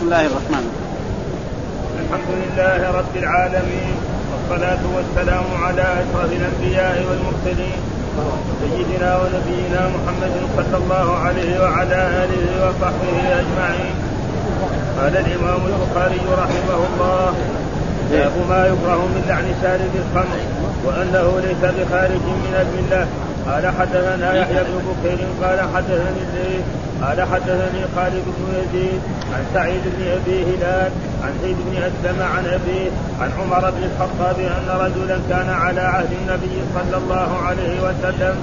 بسم الله الرحمن الرحيم. الحمد لله رب العالمين والصلاة والسلام على أشرف الأنبياء والمرسلين سيدنا ونبينا محمد صلى الله عليه وعلى آله وصحبه أجمعين. قال الإمام البخاري رحمه الله باب ما يكره من لعن شارب الخمر وأنه ليس بخارج من الملة قال حدثنا يحيى بن بكير قال حدثني الليث قال حدثني خالد بن يزيد عن سعيد بن أبي هلال عن زيد بن أسلم عن أبيه عن عمر بن الخطاب أن رجلا كان على عهد النبي صلى الله عليه وسلم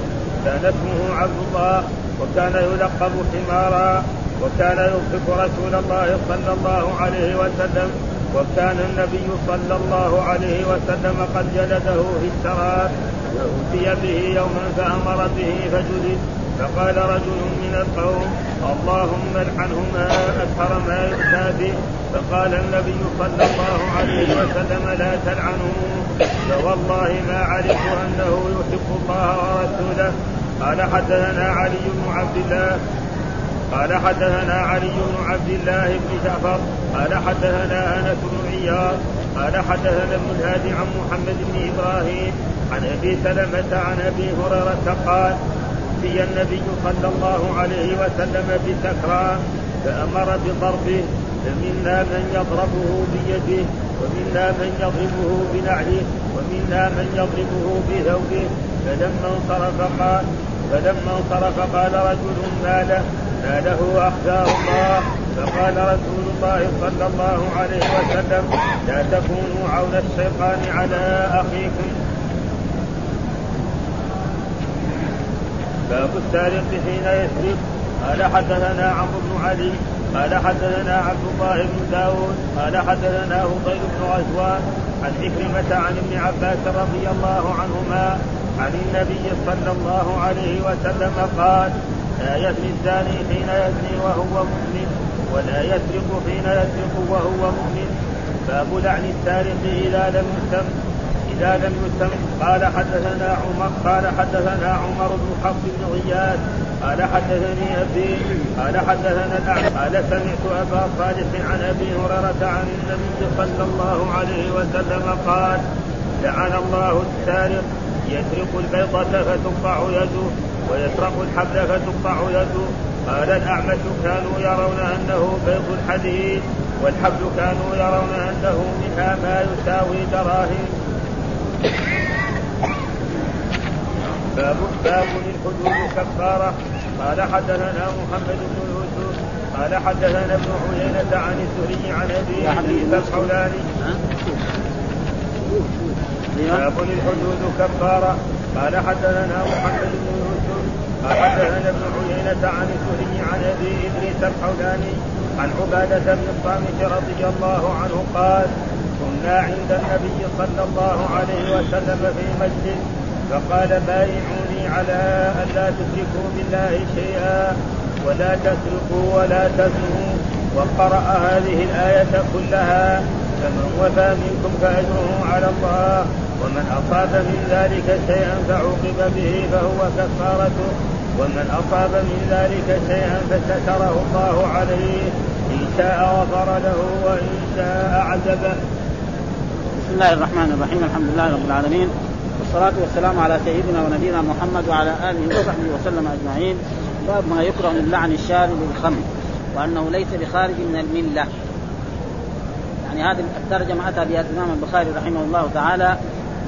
كان اسمه عبد الله وكان يلقب حمارا وكان يوصف رسول الله صلى الله عليه وسلم وكان النبي صلى الله عليه وسلم قد جلده في السراء فأتي به يوما فأمر به فجلد فقال رجل من القوم اللهم العنهما أكثر ما يؤتى به. فقال النبي صلى الله عليه وسلم لا تلعنه فوالله ما علمت أنه يحب الله ورسوله. قال حدثنا علي بن عبد الله قال حدثنا علي بن عبد الله بن جعفر قال حدثنا أنس بن عياض قال حدثنا ابن الهادي عن محمد بن إبراهيم عن أبي سلمة عن أبي هريرة قال في النبي صلى الله عليه وسلم بسكران فأمر بضربه فمنا من يضربه بيده ومنا من يضربه بنعله ومنا من يضربه بثوبه. فلما انصرف قال فلما انصرف قال رجل ما له ما له اخزاه الله. فقال رسول الله صلى الله عليه وسلم لا تكونوا عون الشيطان على أخيكم. باب السارق حين يسرق. قال حدثنا عمرو بن علي قال حدثنا عبد الله بن داود قال حدثنا هطيل بن غزوان عن عكرمة عن ابن عباس رضي الله عنهما عن النبي صلى الله عليه وسلم قال لا يزني الزاني حين يزني وهو مؤمن ولا يسرق حين يسرق وهو مؤمن. باب لعن السارق اذا لم يسم اذا لم يسم قال حدثنا عمر قال حدثنا عمر بن حفص بن غياث. قال حدثني ابي قال حدثنا الاعمى قال سمعت أبا صالح عن أبي هريرة عن النبي صلى الله عليه وسلم قال لعن الله السارق. يسرق البيضة فتقطع يده ويسرق الحبل فتقطع يده. قال الأعمش كانوا يرون أنه بيض الحديد والحبل كانوا يرون أنه منها ما يساوي دراهم باب باب للحدود كفارة. قال حدثنا محمد بن يوسف. قال حدثنا ابن عيينة عن الزهري عن أبي حديث الحولاني. باب للحدود كفارة. قال حدثنا محمد بن يوسف. قال حدثنا ابن عيينة عن الزهري عن أبي إدريس الحولاني. عن عبادة بن الصامت رضي الله عنه قال كنا عند النبي صلى الله عليه وسلم في مسجد فقال بايعوني على أن لا تشركوا بالله شيئا ولا تسرقوا ولا تزنوا وقرأ هذه الآية كلها فمن وفى منكم فأجره على الله ومن أصاب من ذلك شيئا فعوقب به فهو كفارته ومن أصاب من ذلك شيئا فستره الله عليه إن شاء غفر له وإن شاء عذبه. بسم الله الرحمن الرحيم الحمد لله رب العالمين والصلاة والسلام على سيدنا ونبينا محمد وعلى آله وصحبه وسلم أجمعين. باب ما يكره من لعن الشارب بالخمر وأنه ليس بخارج من الملة. يعني هذه الترجمة أتى بها الإمام البخاري رحمه الله تعالى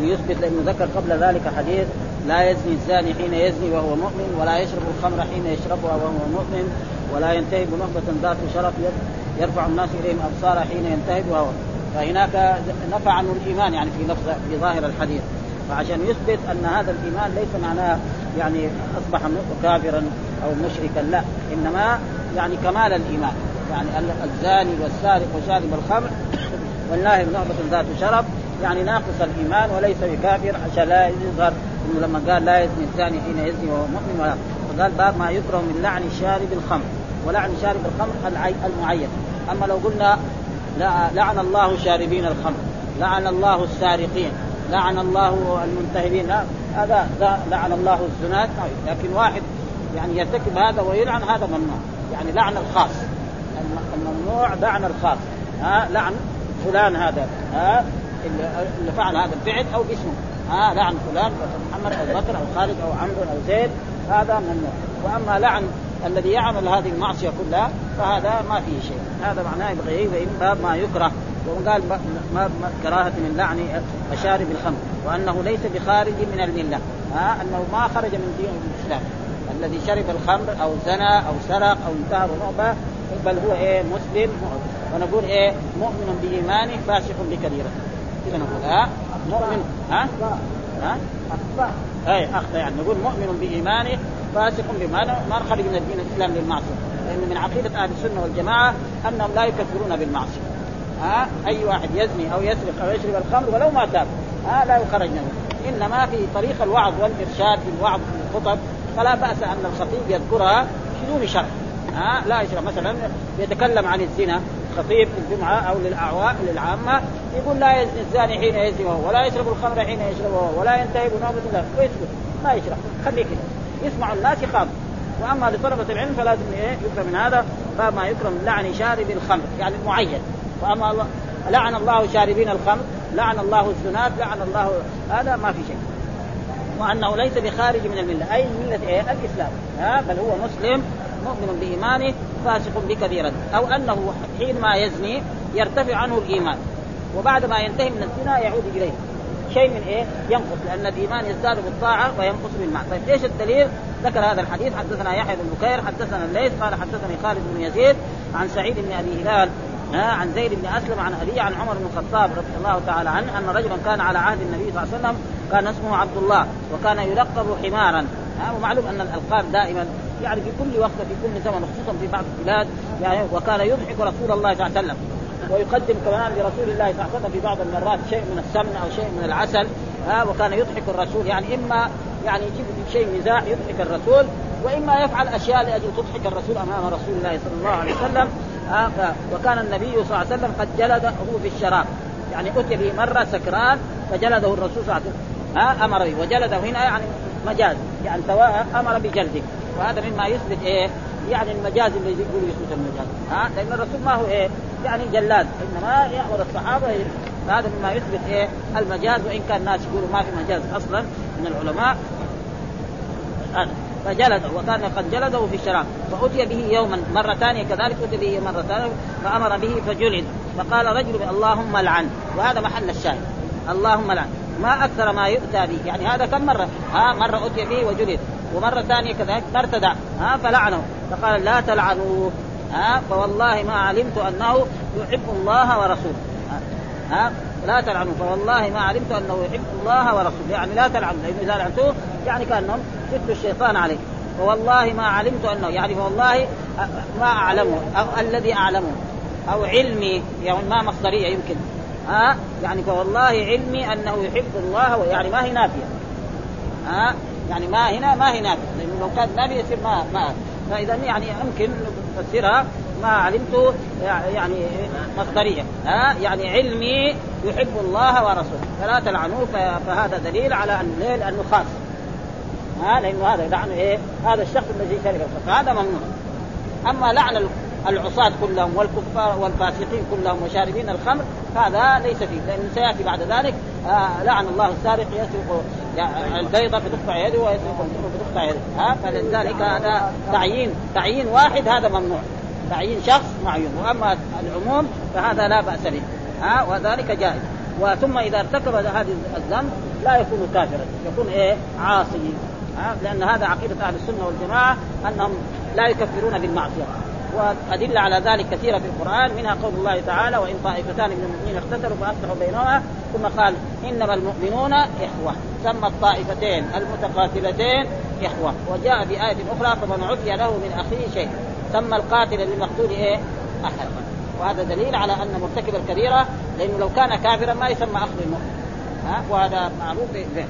ليثبت لأنه ذكر قبل ذلك حديث لا يزني الزاني حين يزني وهو مؤمن ولا يشرب الخمر حين يشربها وهو مؤمن ولا ينتهب نهبة ذات شرف يرفع الناس إليهم أبصار حين ينتهب وهو فهناك نفى عنه الإيمان يعني في لفظ في ظاهر الحديث. فعشان يثبت أن هذا الإيمان ليس معناه يعني أصبح كافرا أو مشركا لا. إنما يعني كمال الإيمان. يعني الزاني والسارق وشارب الخمر والناهب نهبة ذات شرف يعني ناقص الإيمان وليس بكافر عشان لا يظهر إنه لما قال لا يزني الزاني حين يزني وهو مؤمن ولا. فقال باب ما يكره من لعن شارب الخمر. ولعن شارب الخمر المعين. أما لو قلنا لعن الله شاربين الخمر لعن الله السارقين لعن الله المنتهبين. هذا لعن الله الزناد. لكن واحد يعني يرتكب هذا ويلعن هذا ممنوع. يعني لعن الخاص. الممنوع لعن الخاص. ها لعن فلان هذا. ها اللي فعل هذا الفعل أو باسمه ها لعن فلان محمد أو بكر أو خالد أو عمرو أو زيد. هذا ممنوع. وأما لعن الذي يعمل هذه المعصية كلها فهذا ما فيه شيء. هذا معناه يبغى من باب ما يكره. وقال ما كراهة من لعن مشارب الخمر وأنه ليس بخارج من الملة. ها؟ أنه ما خرج من دين الإسلام. الذي شرب الخمر أو زنى أو سرق أو انتهر نعبه بل هو إيه؟ مسلم ونقول إيه؟ مؤمن بإيمانه فاسق بكبيره كذا نقول؟ ها؟ مؤمن. ها؟ ها؟ أي أخطأ. يعني نقول مؤمن بإيمانه فاسق بما ما خرج من الدين الإسلام للمعصية. لأن من عقيدة أهل السنة والجماعة أنهم لا يكفرون بالمعصية. ها؟ أي واحد يزني أو يسرق أو يشرب الخمر ولو ما تاب ها؟ لا يخرج منه. إنما في طريق الوعظ والإرشاد في الوعظ في الخطب فلا بأس أن الخطيب يذكرها بدون شرع. ها؟ لا يشرب. مثلا يتكلم عن الزنا خطيب في الجمعة أو للأعوام للعامة يقول لا يزني الزاني حين يزني وهو ولا يشرب الخمر حين يشرب ولا ينتهي بنوبه الله ويسكت. ما يشرب. خليه كده. يسمع الناس يخاف. وأما لطلبة العلم فلازم إيه يكره من هذا. فما يكره من لعن شارب الخمر يعني المعين وأما لعن الله شاربين الخمر لعن الله الزنات لعن الله هذا ما في شيء. وأنه ليس بخارج من الملة. أي ملة إيه؟ الإسلام. ها؟ بل هو مسلم مؤمن بإيمانه فاسق بكبيرة أو أنه حينما يزني يرتفع عنه الإيمان. وبعد ما ينتهي من الزنا يعود إليه. شيء من إيه؟ ينقص لأن الإيمان يزداد بالطاعة وينقص بالمعصية، طيب إيش الدليل؟ ذكر هذا الحديث حدثنا يحيى بن بكير حدثنا الليث قال حدثني خالد بن يزيد عن سعيد بن أبي هلال عن زيد بن أسلم عن ابي عن عمر بن الخطاب رضي الله تعالى عنه أن رجلا كان على عهد النبي صلى الله عليه وسلم كان اسمه عبد الله وكان يلقب حمارا ومعلوم أن الألقاب دائما يعني في كل وقت في كل زمن خصوصا في بعض البلاد يعني وكان يضحك رسول الله صلى الله عليه وسلم ويقدم كمان لرسول الله صلى الله عليه وسلم في بعض المرات شيء من السمن أو شيء من العسل ها وكان يضحك الرسول يعني إما يعني يجيب شيء مزاح يضحك الرسول وإما يفعل أشياء لأجل تضحك الرسول أمام رسول الله صلى الله عليه وسلم ها وكان النبي صلى الله عليه وسلم قد جلده في الشراب يعني أتي به مرة سكران فجلده الرسول صلى الله عليه وسلم ها أمر به وجلده هنا يعني مجاز يعني سواء أمر بجلده وهذا مما يثبت إيه يعني المجاز اللي يقول يثبت المجاز ها لأن الرسول ما هو إيه يعني جلاد. إنما يامر الصحابة هذا مما يثبت إيه؟ المجاز وإن كان الناس يقولوا ما في مجاز أصلا من العلماء. فجلده وكان قد جلده في الشراب فأتي به يوما مرة ثانية كذلك أتي به مرة ثانية فأمر به فجلد. فقال رجل اللهم لعن. وهذا محل الشاهد. اللهم لعن. ما أكثر ما يؤتى به. يعني هذا كم مرة؟ ها مرة أتي به وجلد. ومرة ثانية كذلك ارتدع. ها فلعنه. فقال لا تلعنوه. ها فوالله ما علمت أنه يحب الله ورسوله. ها لا تلعنوا فوالله ما علمت أنه يحب الله ورسوله. يعني لا تلعنوا لأنه إذا لعنتوه يعني كأنهم يتلوا الشيطان عليه. فوالله ما علمت أنه يعني فوالله ما أعلمه أو الذي أعلمه أو علمي يعني ما مصدرية يمكن. ها يعني فوالله علمي أنه يحب الله يعني ما هي نافية. ها يعني ما هنا ما هي نافية. لأنه لو كان نافية يصير ما ما فإذا يعني يمكن نفسرها ما علمت يعني مصدرية. ها؟ يعني علمي يحب الله ورسوله. فلا تلعنوه فهذا دليل على ان ليه؟ لأنه خاص. ها؟ لأنه هذا لعنة إيه؟ هذا الشخص الذي شرب فهذا ممنوع. أما لعن العصاة كلهم والكفار والفاسقين كلهم وشاربين الخمر هذا ليس فيه. لأنه سيأتي بعد ذلك آه لعن الله السارق يسرق البيضة فتقطع يده ويسرق فتقطع يده. ها؟ فلذلك هذا تعيين تعيين واحد هذا ممنوع. تعيين شخص معين. وأما العموم فهذا لا بأس به. ها؟ وذلك جائز. وثم إذا ارتكب هذا الذنب لا يكون كافرا. يكون إيه؟ عاصي ها؟ لأن هذا عقيدة أهل السنة والجماعة أنهم لا يكفرون بالمعصية. وأدلة على ذلك كثيرة في القرآن منها قول الله تعالى وإن طائفتان من المؤمنين اقتتلوا فأصلحوا بينهما ثم قال إنما المؤمنون إخوة سمى الطائفتين المتقاتلتين إخوة. وجاء في آية أخرى فمن عفي له من أخيه شيء سمى القاتل للمقتول إيه؟ أخا وهذا دليل على أن مرتكب الكبيرة لأنه لو كان كافرا ما يسمى أخ المؤمن ها؟ وهذا معروف به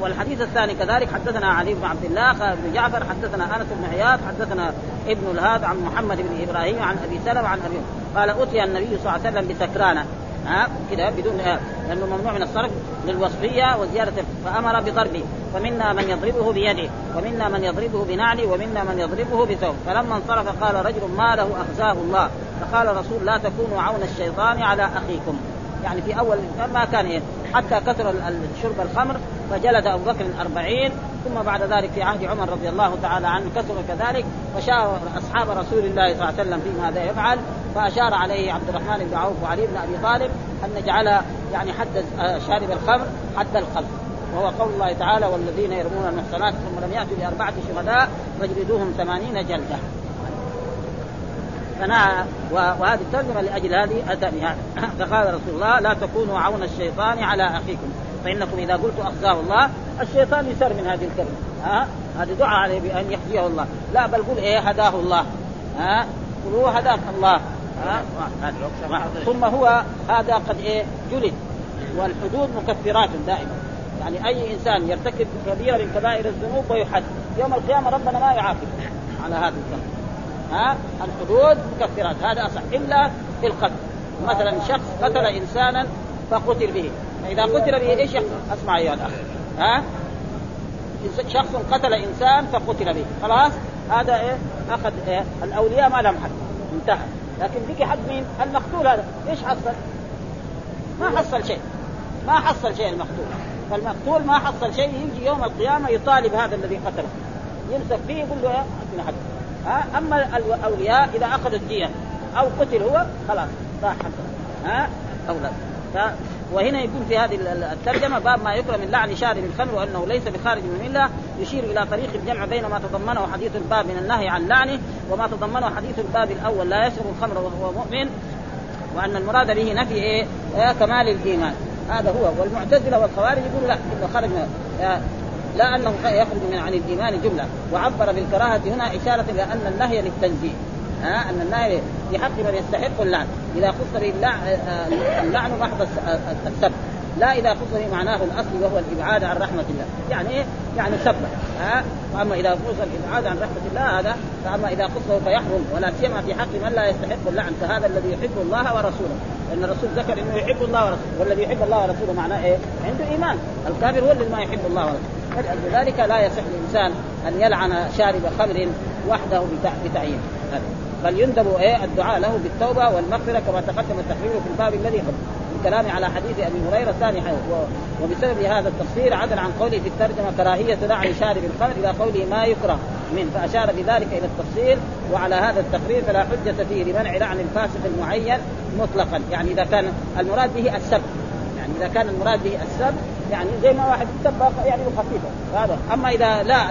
والحديث الثاني كذلك حدثنا علي بن عبد الله بن جعفر حدثنا أنس بن عياض حدثنا ابن الهاد عن محمد بن إبراهيم عن أبي سلمة عن ابي قال أتي النبي صلى الله عليه وسلم بسكرانة. ها؟ كذا بدون آه. لأنه ممنوع من الصرف للوصفية وزيادة فأمر بضربه. فمنا من يضربه بيده ومنا من يضربه بنعله ومنا من يضربه بثوب. فلما انصرف قال رجل ما له أخزاه الله؟ فقال رسول لا تكونوا عون الشيطان على أخيكم. يعني في اول ما كان إيه؟ حتى كثر شرب الخمر فجلد أبو بكر أربعين ثم بعد ذلك في عهد عمر رضي الله تعالى عنه كثر كذلك فشاور أصحاب رسول الله صلى الله عليه وسلم في ماذا يفعل. فأشار عليه عبد الرحمن بن عوف وعلي بن أبي طالب أن نجعل يعني حد شارب الخمر حد القلب وهو قول الله تعالى والذين يرمون المحصنات ثم لم يأتوا باربعه شهداء فاجلدوهم ثمانين جلدة. فنهى وهذه الترجمة لأجل هذه اتى بها فقال رسول الله لا تكونوا عون الشيطان على أخيكم. فإنكم إذا قلت أخزاه الله الشيطان يسر من هذه الكلمة. ها؟ هذه دعاء عليه بأن يخزيه الله. لا بل قل إيه هداه الله. ها؟ قل هو هداك الله. ها؟ ثم هو هذا قد إيه؟ جلد. والحدود مكفرات دائما. يعني أي إنسان يرتكب كبيره من كبائر الذنوب ويحد يوم القيامة ربنا ما يعاقب على هذا الذنب ها؟ الحدود مكفرات. هذا أصح. إلا القتل. مثلا شخص قتل انسانا فقتل به. فاذا قتل به إيش يحصل؟ أسمع ايها الاخ ها؟ شخص قتل إنسان فقتل به. خلاص؟ هذا إيه؟ أخذ إيه؟ الأولياء ما لهم حد انتهى. لكن بقي حد مين؟ المقتول هذا. إيش حصل؟ ما حصل شيء. ما حصل شيء المقتول. فالمقتول ما حصل شيء. يجي يوم القيامة يطالب هذا الذي قتله. يمسك فيه يقول له اعطنا حد ها؟ أما الأولياء إذا اخذوا الدية أو قتل هو خلاص راح ها؟ أولاد. وهنا يكون في هذه الترجمة باب ما يكره من لعن شارب الخمر وأنه ليس بخارج من المله يشير إلى طريق الجمع بين ما تضمنه حديث الباب من النهي عن لعنه وما تضمنه حديث الباب الأول. لا يشرب الخمر وهو مؤمن وأن المراد به نفي إيه؟ كمال الإيمان. هذا هو. والمعتزلة والخوارج يقول لا اذا خرج لا أنه يخرج من عن الإيمان جملة. وعبر بالكراهة هنا إشارة إلى أن النهي للتنزيه. ها أن النهي في حق من يستحق اللعن. إذا خص به اللعن محض السب. لا إذا خص به معناه الاصلي وهو الإبعاد عن رحمة الله. يعني إيه؟ يعني سب. ها؟ وأما إذا خص الإبعاد عن رحمة الله هذا فأما إذا خصه فيحرم. ولا سيما في حق من لا يستحق اللعن كهذا الذي يحب الله ورسوله. لأن الرسول ذكر إنه يحب الله ورسوله. والذي يحب الله ورسوله معناه إيه؟ عنده إيمان. الكافر هو الذي ما يحب الله ورسوله. فلذلك لا يصح للإنسان أن يلعن شارب خمر وحده بتعيين. بل يندب إيه؟ الدعاء له بالتوبة والمغفرة كما تقدم التحرير في الباب الذي قبل الكلام على حديث أبي هريرة الثاني وبسبب هذا التفسير عدل عن قوله في الترجمة كراهية لعن شارب الخمر إلى قوله ما يكره من فأشار بذلك إلى التفصيل وعلى هذا التقرير فلا حجة فيه لمنع لعن الفاسق المعين مطلقا. يعني إذا كان المراد به السب. يعني إذا كان المراد به السب يعني زي ما واحد سب يعني خفيفه هذا. أما إذا لا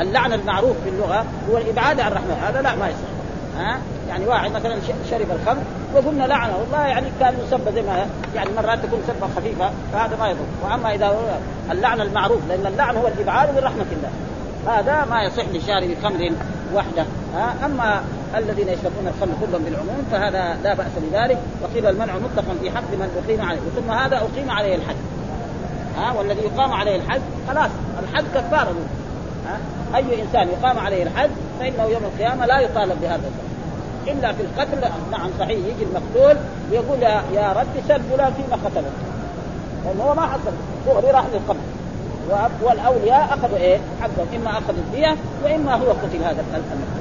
اللعن المعروف في اللغة هو الإبعاد عن الرحمة. هذا لا ما يصح. ها؟ يعني واحد مثلا شرب الخمر وقلنا لعنه. والله يعني كان يسب زي ما يعني مرات تكون سبه خفيفة فهذا ما يضر. وأما إذا اللعن المعروف لأن اللعن هو الإبعاد من رحمه الله. هذا ما يصح لشارب خمر وحده ها؟ أما الذين يشربون الخمر كلهم بالعموم فهذا لا بأس بذلك. وقيل المنع مطلقا في حق من أقيم عليه. ثم هذا أقيم عليه الحد ها؟ والذي يقام عليه الحد خلاص. الحد كفارة أي إنسان يقام عليه الحد فإنه يوم القيامة لا يطالب بهذا الذنب إلا في القتل نعم صحيح يجي المقتول ويقول يا, رب سب فلان فيما قتله. لأنه هو ما حصل. دغري راح للقبر والاولياء أخذوا إيه؟ حقهم. إما أخذوا الدية وإما هو قتل هذا المقتول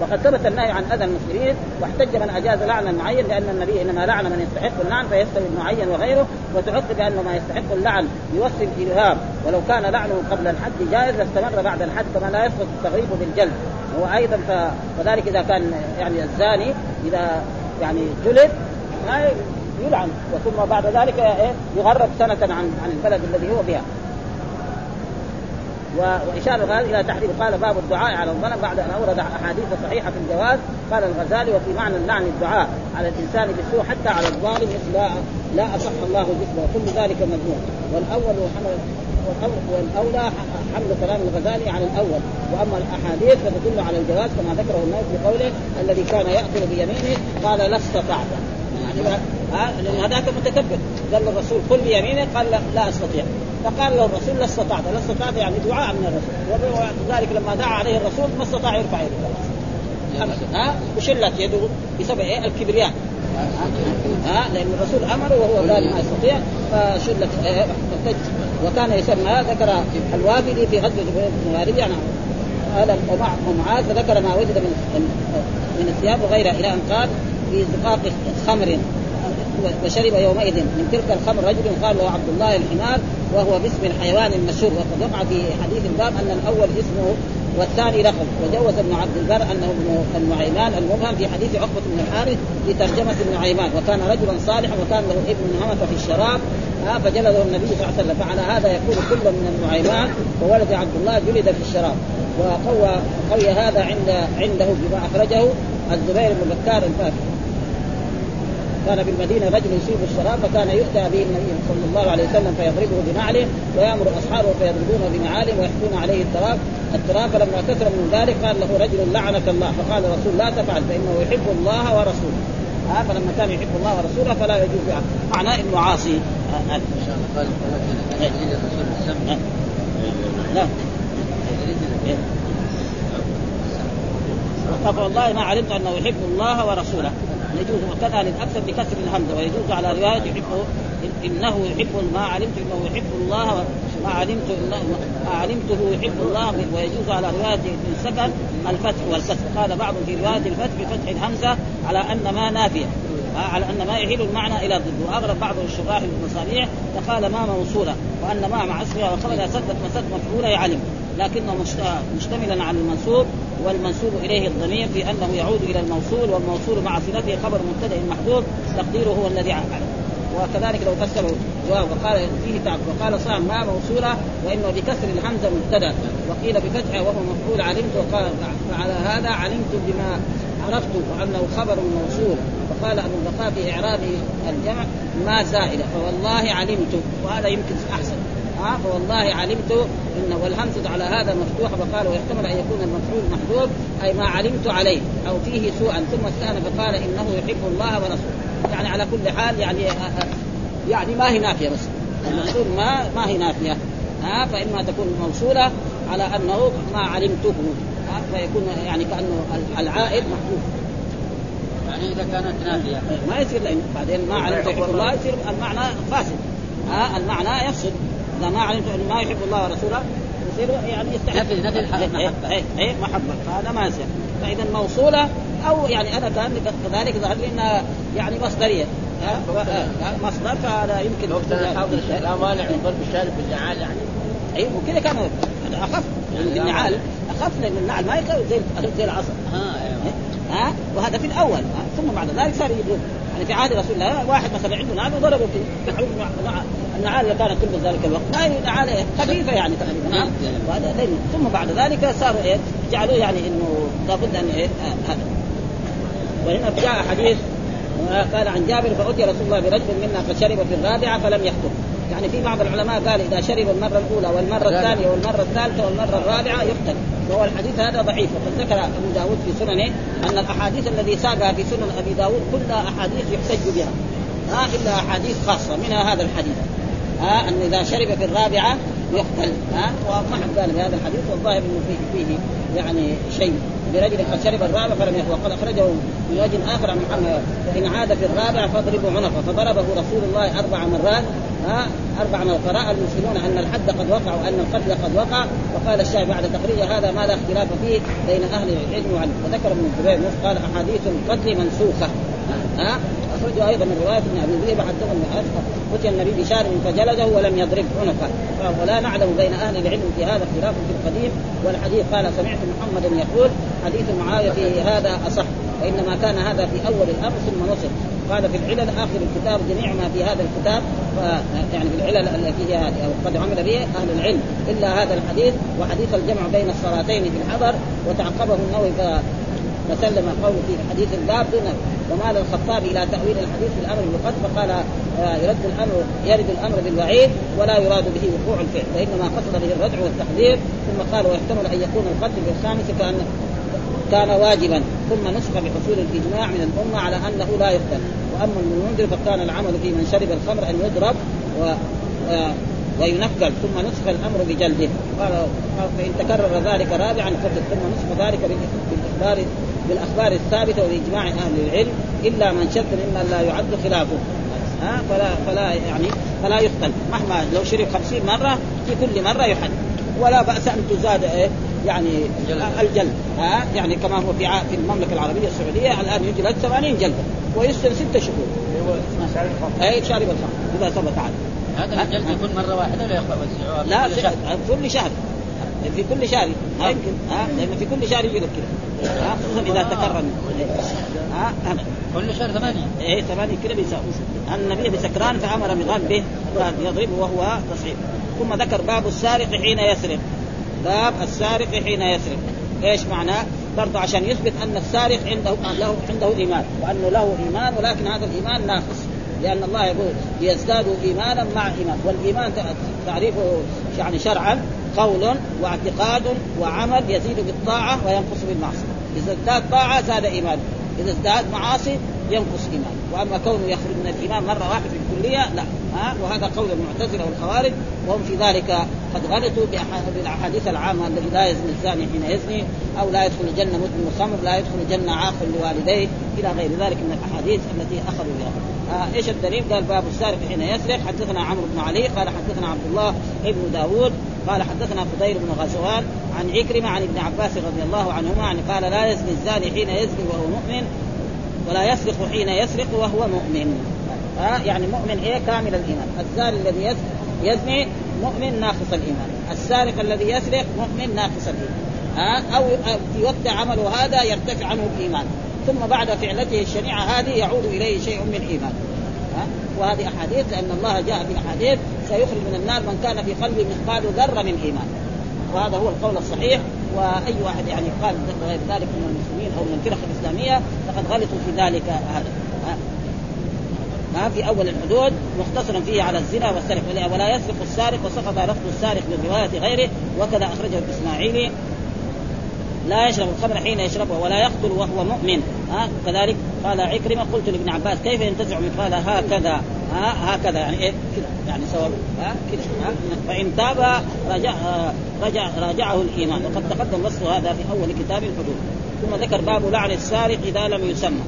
وقد ثبت النهي عن أذى المسلمين واحتج من أجاز لعنا معين لأن النبي إنما لعن من يستحق اللعن فيستوي المعين وغيره وتعقب بأن ما يستحق اللعن يوصل الإلهام. ولو كان لعنه قبل الحد جائز لاستمر بعد الحد كما لا يسقط التغريب بالجلد. هو أيضا فذلك إذا كان يعني الزاني إذا يعني جلد ما يلعن. وثم بعد ذلك إيه يغرب سنة عن عن البلد الذي هو بها. وإشارة هذه إلى تحريم قال باب الدعاء على الظلم بعد أن أورد أحاديث صحيحة في الجواز. قال الغزالي وفي معنى اللعن الدعاء على الإنسان بالسوء حتى على الظالم لا لا أصح الله جسمه وكل ذلك مذموم. والأول حمل والأولى حمل كلام الغزالي على الأول. وأما الأحاديث فتدل على الجواز كما ذكره الناس بقوله الذي كان يأكل بيمينه قال لا استطعت لأن هذاك متكبر. قال الرسول كل بيمينه قال لا, لا أستطيع. فقال له الرسول لا استطعت لا استطعت يعني دعاء من الرسول. ولذلك لما دعا عليه الرسول ما استطاع يرفع يده. ها؟ وشلت يده بسبب إيه؟ الكبرياء. ها؟ لأن الرسول أمر وهو قال ما يستطيع فشلت إيه؟ وكان يسمى ذكر الوافدي في غزوه بن يعني قال ومعاذ فذكر ما وجد من من الثياب وغيرها. إلى أن قال في زقاق خمر وشرب يومئذ من تلك الخمر رجل قال له عبد الله الحمار وهو باسم الحيوان المشهور. وقد وقع في حديث الباب أن الأول اسمه والثاني رقم. وجوز ابن عبد البر أنه ابن النعيمان المبهم في حديث عقبة بن الحارث لترجمه النعيمان وكان رجلا صالحا وكان له ابن همك في الشراب. ها فجلده النبي صلى الله عليه وسلم. فعلى هذا يكون كل من النعيمان وولد عبد الله جلد في الشراب. وقوى قوي هذا عند عنده بما أخرجه الزبير بن بكار الفاكر كان بالمدينة رجل يصيب الشراب فكان يؤتى به النبي صلى الله عليه وسلم فيضربه بنعله ويامر اصحابه فيضربونه بنعاله ويحكون عليه التراب التراب فلما كثر من ذلك قال له رجل لعنك الله فقال الرسول لا تفعل فانه يحب الله ورسوله ها آه فلما كان يحب الله ورسوله فلا يجوز يعني. معناه انه عاصي آه قال لا فوالله ما علمت انه يحب الله ورسوله يجوز وكذا للاكثر بكسر الهمزه ويجوز على روايه يحب إنه يحب ما علمت إنه يحب الله ما علمت إنه ما علمته يحب الله ويجوز على روايه ابن سكن الفتح والكسر قال بعض في رواية الفتح بفتح الهمزة على أن ما نافيه على أن ما يحيل المعنى إلى ضد وأغلب بعض الشراح المصابيح فقال ما موصوله وأن ما مع اسمها وخرج سدت مسد مفعوله يعلم. لكنه مشتملا على المنصوب والمنسوب إليه الضمير في أنه يعود إلى الموصول والموصول مع صلته خبر مبتدأ محذوف تقديره هو الذي علم وكذلك لو فسروا جواب وقال فيه تعب وقال صام ما موصوله وإنه بكسر الهمزة مبتدأ. وقيل بفتحه وهو مفعول علمت وقال فعلى هذا علمت بما عرفت وأنه خبر موصول. وقال أبو البقاء في اعراب الجمع ما زائده فوالله علمت. وهذا يمكن أحسن. فوالله علمت إن والهمزة على هذا مفتوحه فقال ويحتمل أن يكون المفعول محذوف أي ما علمت عليه أو فيه سوءا. ثم استأنف فقال إنه يحب الله ورسوله. يعني على كل حال يعني يعني ما هي نافية بس. المقصود ما ما هي نافية. ها فاما تكون موصولة على أنه ما علمته ها فيكون يعني كأنه العائد محذوف. يعني إذا كانت نافية. ما يصير لأن بعدين ما علمت الله يصير المعنى فاسد. ها المعنى يفسد. إذا ما علمت انه ما يحب الله ورسوله يصير يعني يستحق نفي نفي المحبه إيه، إيه، إيه، محبة. فهذا ما يصير. فإذا موصولة أو يعني أنا كان كذلك ظهر لي إنها يعني مصدرية. مصدر فهذا يمكن لا مانع من ضرب الشارب بالنعال يعني. اي وكذا كان أخف. يعني النعال أخف لأن النعل ما يكون زي زي العصا ها أيوه. ها؟ وهذا في الأول. ثم بعد ذلك صار يعني في عهد رسول الله واحد مثلا عنده نعل وضربه في النعال اللي كانت تلبس ذلك الوقت. ما هي نعال خفيفة يعني تقريبا. وهذا ثم بعد ذلك صاروا إيه؟ جعلوا يعني إنه لابد أن إيه؟ هذا. وهنا جاء حديث قال عن جابر فأتي رسول الله برجل منا فشرب في الرابعة فلم يخطب. يعني في بعض العلماء قال إذا شرب المرة الأولى والمرة الثانية والمرة الثالثة والمرة الرابعة يقتل وهو الحديث هذا ضعيف. وقد ذكر أبو داود في سننه أن الأحاديث الذي ساقها في سنن أبي داود كلها أحاديث يحتج بها. ها إلا أحاديث خاصة. منها هذا الحديث. ها أن إذا شرب في الرابعة يقتل ها؟ وما حد قال بهذا الحديث والظاهر أنه فيه, فيه يعني شيء. برجل قد شرب الرابع فلم يخوى وقد أخرجه من وجه آخر عن محمد. فان عاد في الرابع فاضربوا عنقه. فضربه رسول الله أربع مرات ها؟ أربع مرات فراى المسلمون أن الحد قد وقع وأن القتل قد وقع. وقال الشافعي بعد تخريج هذا ما لا اختلاف فيه بين أهل العلم عنه وذكر ابن الزبير قال أحاديث القتل منسوخة ها؟ أخرجه أيضا من رواية ابن أبي ذئب حدثنا اتي النبي بشار فجلده ولم يضرب عنقه. ولا نعلم بين أهل العلم في هذا خلاف في القديم. والحديث قال سمعت محمدا يقول حديث معاوية في هذا أصح وإنما كان هذا في أول الأمر ثم نصر قال في العلل آخر الكتاب جميع ما في هذا الكتاب يعني في العلل التي هي هذه أو قد عمل به أهل العلم إلا هذا الحديث وحديث الجمع بين الصلاتين في الحضر وتعقبه النووي فسلم قوله في حديث الباب دون ومال الخطاب إلى تأويل الحديث في الأمر بالقتل فقال آه، يرد الامر يرد الأمر بالوعيد ولا يراد به وقوع الفعل وإنما قصد به الردع والتحذير ثم قال ويحتمل أن يكون القتل بالخامس كان كان واجبا ثم نسخ بحصول الإجماع من الأمة على أنه لا يقتل. وأما المنذر فكان العمل في من شرب الخمر أن يضرب و وينكل ثم نسخ الأمر بجلده. قال فإن تكرر ذلك رابعا قتل ثم نسخ ذلك بالإخبار بالأخبار الثابتة وباجماع أهل العلم إلا من شك ممن لا يعد خلافه. ها؟ فلا فلا يعني فلا يقتل مهما لو شرب خمسين مرة في كل مرة يحد ولا بأس أن تزاد إيه؟ يعني الجلد. ها؟ يعني كما هو في في المملكة العربية السعودية الآن يجلد 80 جلده ويسجن ست شهور. اي شارب الخمر. إذا ثبت عنه هذا الجلد يكون مرة واحدة ولا يخلص لا كل شهر. في كل شهر ها؟ يمكن. ها؟ لأنه في كل شهر يجلد كذا ها؟ خصوصا إذا تكرر ها؟ كل شهر ثمانية. إيه ثمانية كذا بيساوي. النبي بسكران فأمر بغال به يضربه وهو تصعيب ثم ذكر باب السارق حين يسرق. باب السارق حين يسرق. إيش معناه؟ برضه عشان يثبت أن السارق عنده له عنده إيمان. وانه له إيمان ولكن هذا الإيمان ناقص. لأن الله يقول ليزدادوا إيمانا مع إيمان. والإيمان تعريفه يعني شرعا قول واعتقاد وعمل يزيد بالطاعة وينقص بالمعصية. إذا ازداد طاعة زاد إيمان. إذا ازداد معاصي ينقص إيمان. وأما كونه يخرج من الإيمان مرة واحدة في الكلية لا. ها؟ وهذا قول المعتزلة والخوارج. وهم في ذلك قد غلطوا بالأحاديث العامة الذي لا يزني الزاني حين يزني أو لا يدخل الجنة مدمن الخمر لا يدخل الجنة عاق لوالديه إلى غير ذلك من الأحاديث التي أخذوا بها. آه إيش الدليل؟ قال باب السارق حين يسرق. حدثنا عمرو بن علي قال حدثنا عبد الله ابن داود قال حدثنا فضيل بن غزوان عن عكرمة عن ابن عباس رضي الله عنهما يعني قال لا يزني الزاني حين يزني وهو مؤمن ولا يسرق حين يسرق وهو مؤمن. ها يعني مؤمن إيه؟ كامل الإيمان. الزاني الذي يزني مؤمن ناقص الإيمان. السارق الذي يسرق مؤمن ناقص الإيمان. ها أو في وقت عمله هذا يرتفع عنه الإيمان. ثم بعد فعلته الشنيعه هذه يعود إليه شيء من ايمان ها؟ وهذه أحاديث لأن الله جاء في احاديث سيخرج من النار من كان في قلبه مثقال ذرة من ايمان وهذا هو القول الصحيح. وأي واحد يعني قال غير ذلك من المسلمين أو من الفرق الإسلامية فقد غلطوا في ذلك هذا. ما في أول الحدود مختصرا فيه على الزنا والسرقه ولا يسرق السارق وسقط لفظ السارق من روايه غيره وكذا أخرجه الإسماعيلي. لا يشرب الخمر حين يشربه ولا يقتل وهو مؤمن. ها كذلك قال عكرمة قلت لابن عباس كيف ينتزع قال هكذا؟ ها هكذا يعني إيه؟ كذا يعني سواء ها كذا فإن تاب رجع رجع راجعه الإيمان. وقد تقدم وصف هذا في أول كتاب الحدود. ثم ذكر باب لعن السارق إذا لم يسمى.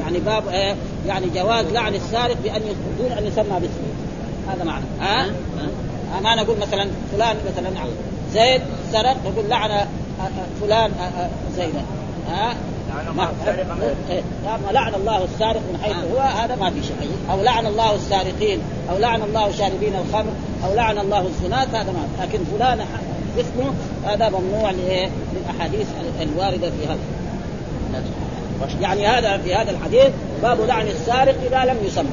يعني باب إيه يعني جواز لعن السارق بأن دون أن يسمى باسمه. هذا معنى. ها, ها؟ ما نقول مثلا فلان مثلا زيد سرق نقول لعن فلان زيدا ها ما لعن الله السارق من حيث هو هذا ما في شيء. أو لعن الله السارقين أو لعن الله شاربين الخمر أو لعن الله الزنات هذا ما لكن فلان اسمه هذا ممنوع للأحاديث الواردة في هذا. يعني هذا في هذا الحديث باب لعن السارق إذا لم يسمى.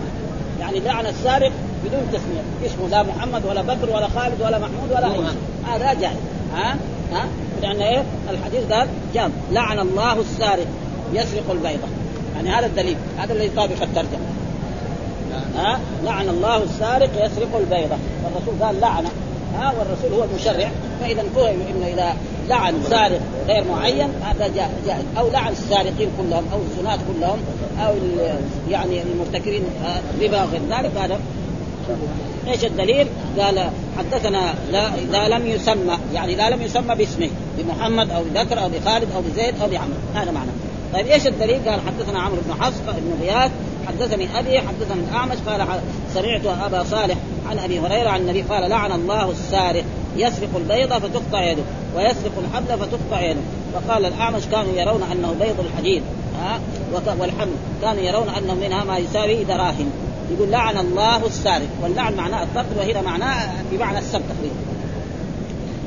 يعني لعن السارق بدون تسمية. اسمه لا محمد ولا بكر ولا خالد ولا محمود ولا اي هذا جائز. ها؟ ها؟ لأن إيه؟ الحديث قال جام. لعن الله السارق. يسرق البيضة. يعني هذا الدليل. هذا الذي يطابق الترجمة. ها؟ لعن الله السارق يسرق البيضة. والرسول قال لعنة ها؟ والرسول هو المشرع. فإذا فهم إنه إذا لعن سارق غير معين هذا جائز. أو لعن السارقين كلهم أو الزناة كلهم أو يعني المرتكبين ربا وغير ذلك هذا إيش الدليل؟ قال حدثنا لا اذا لم يسمى يعني لا لم يسمى باسمه بمحمد أو بذكر أو بخالد أو بزيد أو بعمر هذا معنى طيب إيش الدليل؟ قال حدثنا عمرو بن حفص بن غياث حدثني أبي حدثني الأعمش قال سمعت أبا صالح عن أبي هريرة عن النبي قال لعن الله السارق يسرق البيضة فتقطع يده ويسرق الحبل فتقطع يده فقال الأعمش كانوا يرون أنه بيض الحديد ها والحمل كانوا يرون أنه منها ما يساوي دراهم يقول لعن الله السارق. واللعن معناه الطرد وهنا معناه بمعنى السب تقريبا.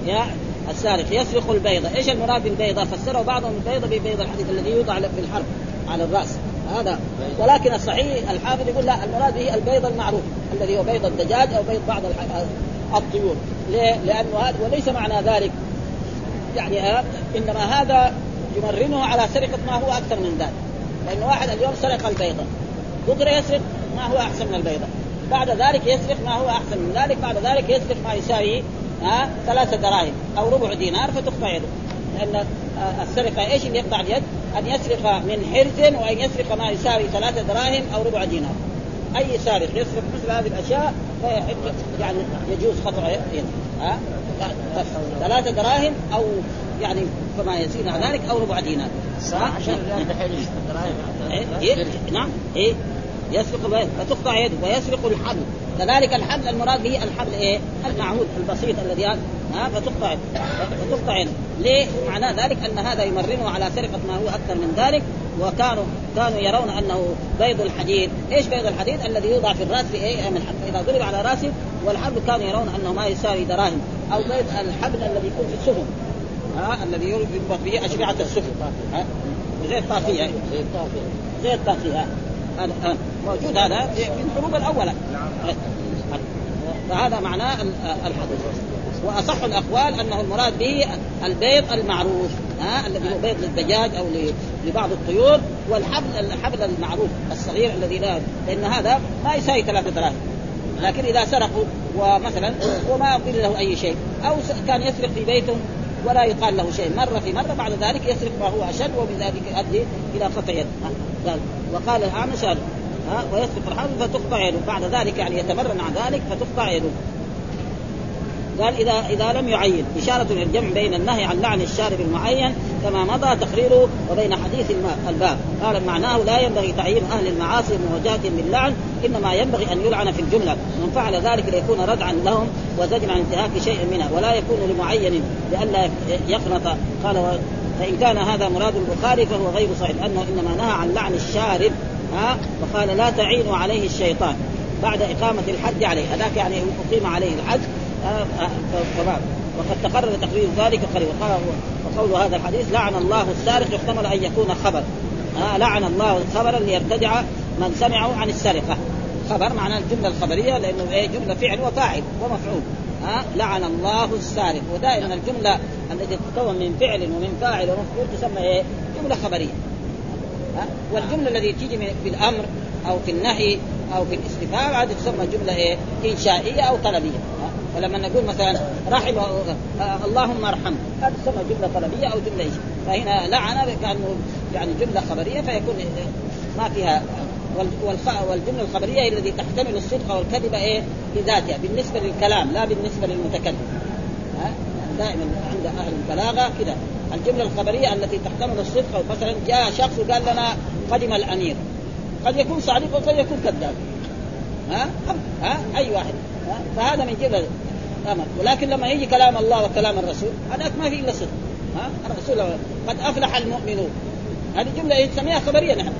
يا السارق يسرق البيضة. إيش المراد بالبيضة؟ فسره بعضهم البيضة ببيض الحديد الذي يوضع في الحرب على الرأس. هذا. ولكن الصحيح الحافظ يقول لا المراد به البيض المعروف الذي هو بيض الدجاج أو بيض بعض الطيور. ليه؟ لأنه هذا وليس معنى ذلك. يعني إنما هذا يمرنه على سرقة ما هو أكثر من ذلك. لأن واحد اليوم سرق البيضة. بكرة يسرق ما هو أحسن من البيضة بعد ذلك يسرق ما هو أحسن من ذلك بعد ذلك يسرق ما يساوي ها ثلاثة دراهم أو ربع دينار فتقطع يده لأن السرقة إيش اللي يقطع اليد؟ أن يسرق من حرز وأن يسرق ما يساوي ثلاثة دراهم أو ربع دينار أي سارق يسرق مثل هذه الأشياء فيحل يعني يجوز قطع يده ها ثلاثة دراهم أو يعني فما يزيد عن ذلك أو ربع دينار عشان دحين إيه؟ إيه؟ نعم إيه؟ يسرق فتقطع يده ويسرق الحبل. كذلك الحبل المراد به الحبل إيه؟ المعمود البسيط الذي ها فتقطع فتقطع يده. ليه؟ معناه ذلك أن هذا يمرنه على سرقة ما هو أكثر من ذلك. وكانوا كانوا يرون أنه بيض الحديد، إيش بيض الحديد؟ الذي يوضع في الرأس في إيه؟ من الحبل، إذا ضرب على رأسه والحبل كانوا يرون أنه ما يساوي دراهم، أو بيض الحبل الذي يكون في السفن. ها؟ الذي يربط به اشرعه السفن. الطافيه زي الطافيه زي الطافيه هذا موجود هذا في الحروب الأولى. فهذا معناه الحديث. وأصح الأقوال أنه المراد به البيض المعروف ها الذي هو بيض للدجاج أو لبعض الطيور والحبل الحبل المعروف الصغير الذي لا لأن هذا ما يساوي ثلاثة دراهم. لكن إذا سرقوا ومثلا وما قيل له أي شيء أو كان يسرق في بيته ولا يقال له شيء مرة في مرة بعد ذلك يسرق ما هو أشد وبذلك يؤدي إلى قطع قال وقال الاعمش ها الحبل فتقطع يده. بعد ذلك يعني يتمرن عن ذلك فتقطع يده. قال إذا إذا لم يعين. إشارة إلى الجمع بين النهي عن لعن الشارب المعين كما مضى تقريره وبين حديث الباب. قال معناه لا ينبغي تعيين أهل المعاصي مواجهة باللعن إنما ينبغي أن يلعن في الجملة. من فعل ذلك ليكون ردعا لهم وزجرا عن انتهاك شيء منها. ولا يكون لمعين لئلا يقنط قال فإن كان هذا مراد البخاري فهو غير صحيح لأنه إنما نهى عن لعن الشارب. ها؟ وقال لا تعينوا عليه الشيطان بعد إقامة الحد عليه. هذاك يعني أقيم عليه الحد. فباب وقد تقرر تقرير ذلك قريبا. وقول هذا الحديث لعن الله السارق يحتمل أن يكون خبر. آه لعن الله خبرا ليرتدع من سمعه عن السرقة. خبر معناه الجملة الخبرية لأنه إيه؟ جملة فعل وفاعل ومفعول. ها آه لعن الله السارق. ودائما الجملة التي تتكون من فعل ومن فاعل ومفعول تسمى؟ جملة خبرية. ها آه والجملة التي تيجي في الامر أو في النهي أو في الاستفهام هذه تسمى جملة إيه؟ إنشائية أو طلبية فلما نقول مثلا رحم اللهم ارحم هذه تسمى جملة طلبية أو جملة إيش؟ فهنا لعن كانه يعني جملة خبرية فيكون ما فيها والجملة الخبرية هي التي تحتمل الصدق والكذب إيه؟ بذاتها بالنسبة للكلام لا بالنسبة للمتكلم. دائما عند أهل البلاغة كذا الجملة الخبرية التي تحتمل الصدق مثلا جاء شخص وقال لنا قدم الأمير. قد يكون صادق وقد يكون كذاب. ها؟ ها؟ أي واحد. ها؟ فهذا من جملة أمر ولكن لما يجي كلام الله وكلام الرسول هذاك ما في إلا صدق. ها؟ الرسول قد أفلح المؤمنون. هذه جملة نسميها خبرية نحن.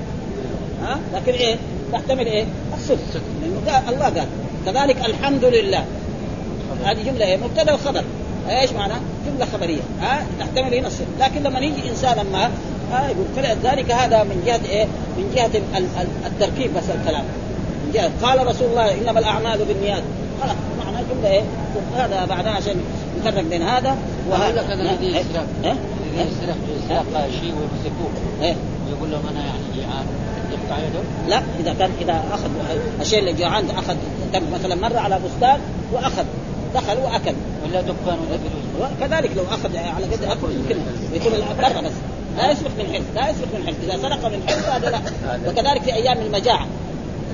ها؟ لكن إيه؟ تحتمل إيه؟ الصدق. لأنه الله قال. كذلك الحمد لله. هذه جملة إيه؟ مبتدأ وخبر إيش معنى؟ جملة خبرية. ها؟ تحتمل هنا الصدق لكن لما يجي إنسان ما ها يقول فلذلك هذا من جهة إيه؟ من جهة التركيب بس الكلام. من جهة قال رسول الله إنما الأعمال بالنيات. خلاص معنى جملة إيه؟ هذا بعدها عشان نفرق بين هذا وهذا. كذا الذي يسرق إيه؟ يسرق يسرق شيء ويمسكوه. إيه؟ ويقول لهم أنا يعني جيعان لا إذا كان إذا أخذ الشيء اللي جوعان أخذ مثلا مر على بستان وأخذ. دخل وأكل. ولا دكان ولا فلوس. كذلك لو أخذ على قد أكل يمكن يكون برا بس لا يسرق من حرز لا يسرق من حرز إذا سرق من حرز هذا لا. وكذلك في أيام المجاعة.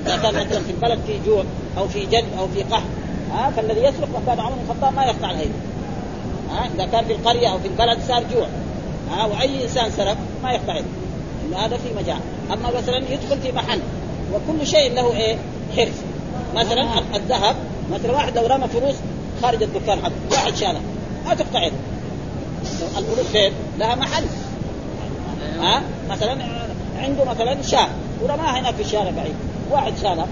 إذا كان مثلا في البلد في جوع أو في جد أو في قحط ها فالذي يسرق وكان عمر بن الخطاب ما يقطع الايدي ها إذا كان في القرية أو في البلد صار جوع. ها وأي إنسان سرق ما يقطع لأنه هذا في مجاعة. أما مثلا يدخل في محل وكل شيء له إيه؟ حرز مثلا الذهب. مثلا واحد لو رمى فلوس خارج الدكان حقه واحد شالها ما تقطع يده. الفلوس فين؟ لها محل. ها؟ مثلا عنده مثلا شاة ورماها هناك في الشارع بعيد. واحد شالها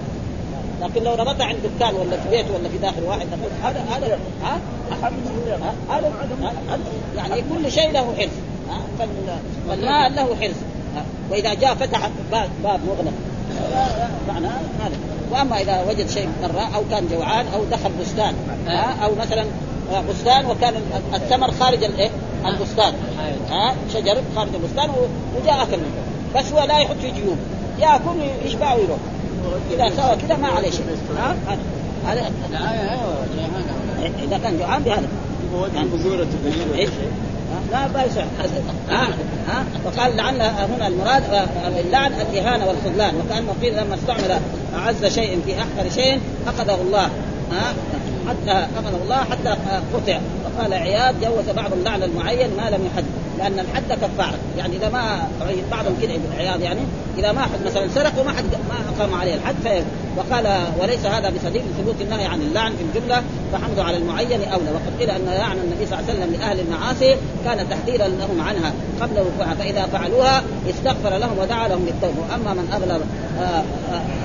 لكن لو رمتها عند دكان ولا في بيت ولا في داخل واحد هذا هذا ها؟ هذا يعني كل شيء له حرز فالمال له حرز وإذا جاء فتح باب, باب مغلق. معناه هذا. وأما إذا وجد شيء برا أو كان جوعان أو دخل بستان ها؟ أو مثلا بستان وكان الثمر خارج الايه؟ البستان ها؟ شجر خارج البستان وجاء أكل منه. بس هو لا يحط في جيوب. ياكل يشبع ويروح. إذا سوى كذا ما عليه شيء ها؟ هذا إذا كان جوعان بهذا؟ لا يصح ها؟ وقال لعل هنا المراد اللعن الاهانه والخذلان. وكأنه قيل لما استعمل أعز شيء في احقر شيء اخذه الله. حتى امن الله حتى قطع. وقال عياض جوز بعض اللعن المعين ما لم يحد. لأن الحد كفارة. يعني إذا ما بعضهم كده ابن عياض يعني إذا ما حد مثلا سرق وما حد ما أقام عليه الحد في وقال وليس هذا بسبيل ثبوت النهي عن اللعن في الجملة فحمده على المعين أولى. وقد قيل أن لعن النبي صلى الله عليه وسلم لأهل المعاصي كان تحذيرا لهم عنها. قبل وقوعها فإذا فعلوها استغفر لهم ودعا لهم بالتوبة. وأما من اغلب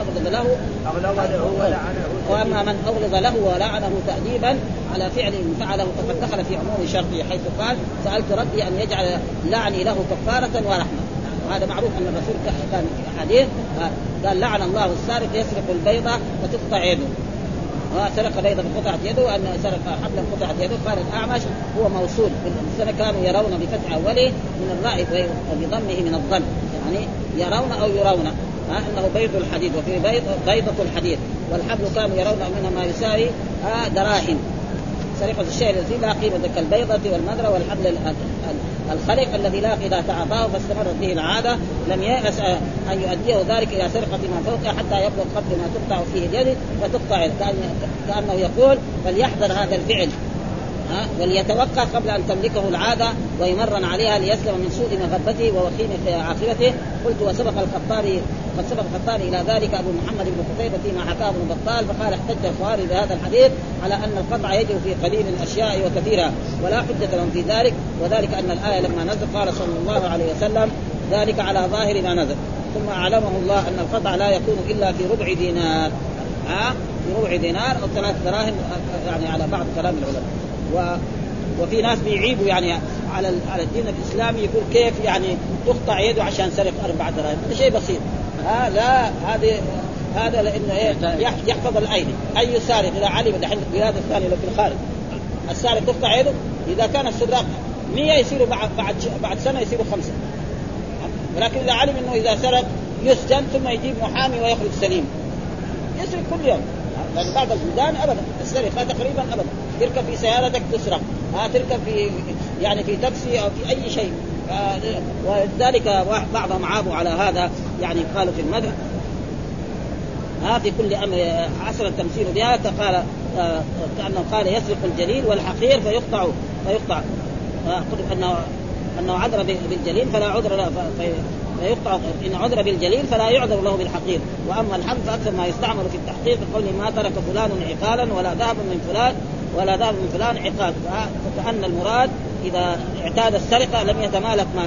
اغلب له اغلظ له ولعنه وأما من أغلظ له ولعنه تاديبا على فعل فعله فقد دخل في عموم شرطه حيث قال سألت ربي أن يجعل لعني له كفارة ورحمة. وهذا معروف أن الرسول كان في احاديث قال لعن الله السارق يسرق البيضه فتقطع يده. سرق بيضة قطعت يده وأن سرق حبلا قطعت يده قال الأعمش هو موصول السنة كانوا يرون بفتح أوله من الراء وبضمه من الظن يعني يرون أو يرون. أنه بيض الحديد وفي بيض بيضة الحديد. والحبل كانوا يرون منها ما يساوي آه دراهم. سرقة الشيء الذي لا قيمة كالبيضة والمدرة والحبل الخلق الذي لا إذا تعاطاه فاستمرت به العادة لم ييأس أن يؤديه ذلك إلى سرقة ما فوقه حتى يبلغ قدر ما تقطع فيه اليد فتقطع كأنه يقول فليحذر هذا الفعل. ها وليتوقع قبل أن تملكه العادة ويمرن عليها ليسلم من سوء مغبته ووخيم عاقبته. قلت وسبق الخطابي قد سبق الخطابي إلى ذلك أبو محمد بن قتيبة فيما حكاه ابن بطال فقال احتج الخوارج بهذا الحديث على أن القطع يجب في قليل الأشياء وكثيرها ولا حجة لهم في ذلك وذلك أن الآية لما نزل قال صلى الله عليه وسلم ذلك على ظاهر ما نزل. ثم اعلمه الله أن القطع لا يكون إلا في ربع دينار. ها؟ في ربع دينار أو ثلاث دراهم يعني على بعض كلام العلماء. و وفي ناس بيعيبوا يعني على على الدين الإسلامي يقول كيف يعني تقطع يده عشان سرق أربع دراهم. هذا شيء بسيط. ها لا هذه هذا لأنه إيه يحفظ الأيدي. أي سارق إذا علم دحين البلاد الثانية لو في الخارج السارق تقطع يده إذا كان السراق 100 يصيروا بعد بعد بعد سنة يصيروا خمسة. ولكن إذا علم إنه إذا سرق يسجن ثم يجيب محامي ويخرج سليم. يسرق كل يوم. لأن بعض البلدان ابدا السرقه تقريبا ابدا. تركب في سيارتك تسرق ها تركب في يعني في تاكسي أو في أي شيء. ولذلك بعضهم عابوا على هذا يعني قالوا في المدح. ها في كل أمر حصل التمثيل بها قال كأنه قال يسرق الجليل والحقير فيقطع فيقطع. قلت أنه أنه عذر بالجليل فلا عذر له فيقطع إن عذر بالجليل فلا يعذر له بالحقير. وأما الحمد فأكثر ما يستعمل في التحقيق بقول ما ترك فلان عقالا ولا ذهب من فلان ولا ذهب من فلان عقال فكأن المراد إذا اعتاد السرقة لم يتمالك مع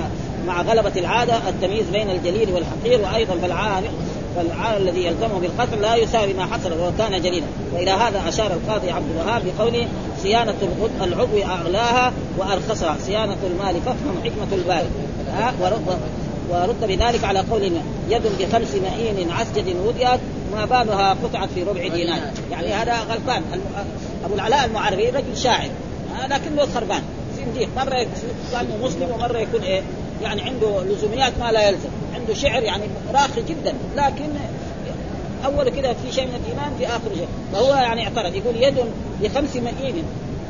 مع غلبة العادة التمييز بين الجليل والحقير. وأيضا فالعارف فالعار الذي يلزمه بالقتل لا يساوي ما حصل ولو كان جليلا. وإلى هذا أشار القاضي عبد الوهاب بقوله صيانة العضو اغلاها وأرخصها. صيانة المال فافهم حكمة البال ورد بذلك على قول يد بخمس مئين عسجد وضعت ما بالها قطعت في ربع دينار. يعني هذا غلطان. أبو العلاء المعربي رجل شاعر. لكنه خربان زنديق مره يكون مسلم ومره يكون إيه يعني عنده لزوميات ما لا يلزم. عنده شعر يعني راقي جدا. لكن أول كده في شيء من الإيمان في آخر شيء. فهو يعني اعترض. يقول يد بخمس مئين.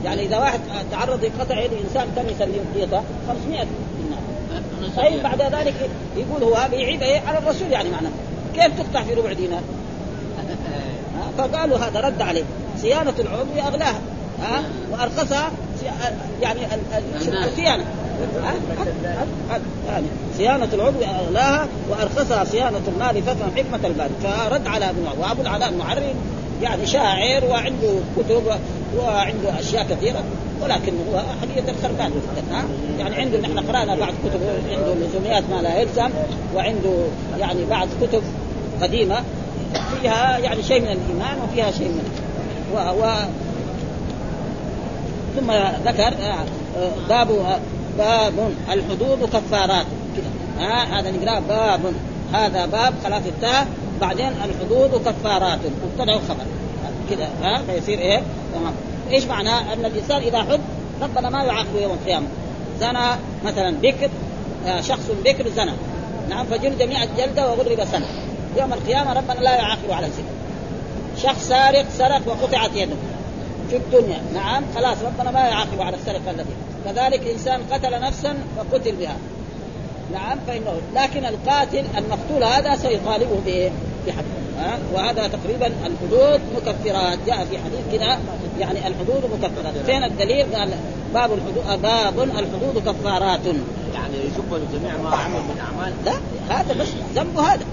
يعني إذا واحد تعرض لقطع يد إنسان كم يسلم 500 دينار طيب بعد ذلك يقول هو بيعيب إيه على الرسول يعني معناه كيف تقطع في ربع دينار؟ فقالوا هذا رد عليه. صيانة العضو أغلاها ها؟ وأرخصها يعني الصيانة يعني صيانة العضو أغلاها وأرخصها صيانة المال ففهم حكمة البال. فرد على ابن وأبو العلاء المعري يعني شاعر وعنده كتب وعنده أشياء كثيرة. ولكن هو حقيقة خربان يعني عنده نحن قرأنا بعض كتب عنده لزوميات ما لا يلزم وعنده يعني بعض كتب قديمة فيها يعني شيء من الإيمان وفيها شيء من و, و ثم ذكر باب باب الحدود كفارات. كده ها؟ هذا نقرا باب. هذا باب خلاص التاء بعدين الحدود كفارات. مبتدأ وخبر كده ها؟ فيصير إيه؟ تمام. إيش معناه أن الإنسان إذا حد ربنا ما يعاقبه يوم القيامة. زنى مثلا بكر شخص بكر زنى. نعم فجلد 100 جلده وغرب سنه يوم القيامة ربنا لا يعاقبه على الزنا. شخص سارق سرق وقطعت يده. في الدنيا. نعم خلاص ربنا ما يعاقبه على السرقة التي. كذلك إنسان قتل نفسا فقتل بها. نعم فإنه لكن القاتل المقتول هذا سيطالبه بإيه؟ بحد ها؟ وهذا تقريبا الحدود مكفرات. جاء في حديث كذا يعني الحدود مكفرات. فين الدليل؟ قال باب الحدود باب الحدود كفارات. يعني يسب الجميع ما عمل من أعمال. لا هذا بس ذنبه هذا.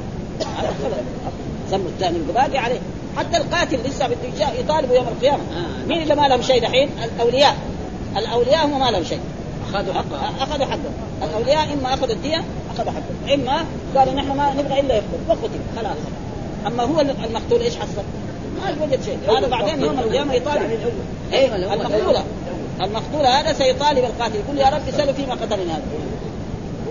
ذنبه الثاني باقي عليه. حتى القاتل لسه بده يطالبه يوم القيامة. آه. مين اللي ما لهم شيء دحين؟ الأولياء. الأولياء هم ما لهم شيء. أخذوا حقه. أخذوا حقهم الأولياء إما أخذوا الدية أخذوا حقهم إما قالوا نحن ما نبغى إلا يقتل وقتل. خلاص. أما هو المقتول إيش حصل؟ ما وجد شيء. هذا بعدين يوم القيامة يطالب. إيه المقتوله المقتولة هذا سيطالب القاتل. يقول يا رب سلوا فيما قتلني هذا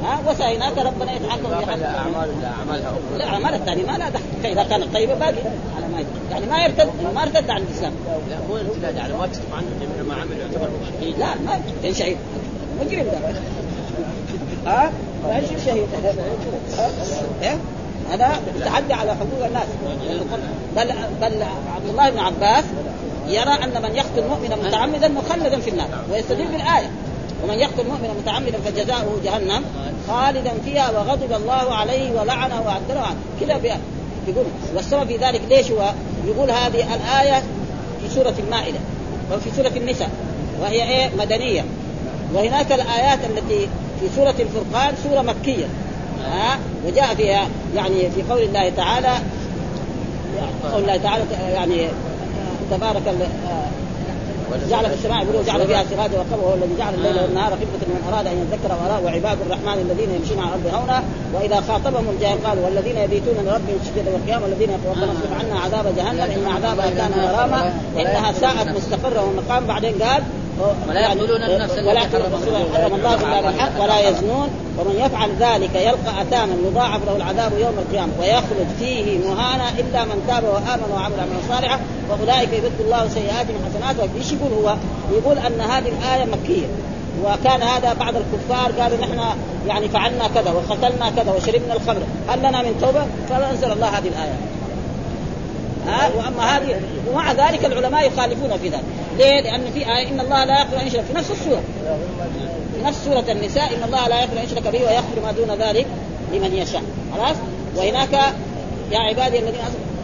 ها وسهيناك ربنا يتحكم في حقك اعمال اعمالها لا أعمال الثاني ما لا دخل اذا كانت؟ طيبه باقي. على ما يدخل. يعني ما يرتد ما ارتد عن الإسلام. لا مو الارتداد يعني ما تكتب عنه جميع ما عمل يعتبر شهيد لا ما يكون شهيد مجرم ده. ها؟ ما يصير شهيد؟ هذا يتعدى على حقوق الناس. بل بل عبد الله بن عباس يرى أن من يقتل مؤمنا متعمدا مخلدا في النار ويستدل بالآية. ومن يقتل مؤمنا متعمدا فجزاؤه جهنم خالدا فيها وغضب الله عليه ولعنه وأعد له عنه. كذا يقول والسبب في ذلك ليش هو يقول هذه الآية في سورة المائدة وفي سورة النساء وهي إيه؟ مدنية. وهناك الآيات التي في سورة الفرقان سورة مكية. ها وجاء فيها يعني في قول الله تعالى قول الله تعالى يعني تبارك ال- جعل في السماء بروج جعل فيها سراجا وقمرا وهو الذي جعل الليل والنهار خفة من أراد أن يذكر واراه وعباد الرحمن الذين يمشون على الأرض هونا. وإذا خاطبهم الجاهل قالوا والذين يبيتون لربهم سجدا وقياما والذين يقولون اصرف عنا عذاب جهنم إن عذابها كان غراما. إنها ساءت مستقرا ومقام. بعدين قال ولا يقتلون النفس ولا حرم الله الا بالحق ولا يزنون. ومن يفعل ذلك يلقى أثاما يضاعف له العذاب يوم القيامة ويخلد فيه مهانا إلا من تاب وآمن وعمل عملا صالحا وأولئك يبدل الله سيئاتهم حسنات إيش يقول هو؟ يقول أن هذه الآية مكية. وكان هذا بعض الكفار قالوا نحن يعني فعلنا كذا وقتلنا كذا وشربنا الخمر. هل لنا من توبة؟ فانزل الله هذه الآية. ها؟ وأما هذه ومع ذلك العلماء يخالفون في ذلك. ليه؟ لأن في آية إن الله لا يغفر أن في نفس السوره نفس سورة النساء إن الله لا يغفر أن يشرك به ويغفر ما دون ذلك لمن يشاء. خلاص؟ وهناك يا عبادي الذين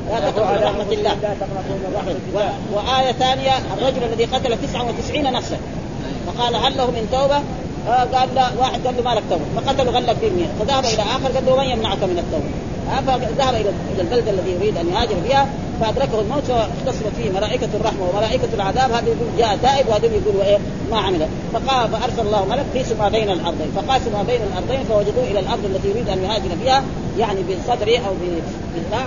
لا تقنطوا من رحمة الله. وآية ثانية الرجل الذي قتل 99 نفسا. فقال هل له من توبة؟ آه قال لا. واحد قال له ما لك توبة. فقتله غلب به المئة فذهب إلى آخر قال له من يمنعك من التوبة؟ فذهب إلى البلدة الذي يريد أن يهاجر فيها فأدركه الموت فاختصمت فيه ملائكة الرحمة وملائكة العذاب. هذا يقول جاء تائب وهذول يقولوا إيه ما عمل. فقال فأرسل الله ملك قيسوا ما بين الأرضين. فقاسوا ما بين الأرضين فوجدوه إلى الأرض التي يريد أن يهاجر فيها يعني بصدره أو ب- بالبتاع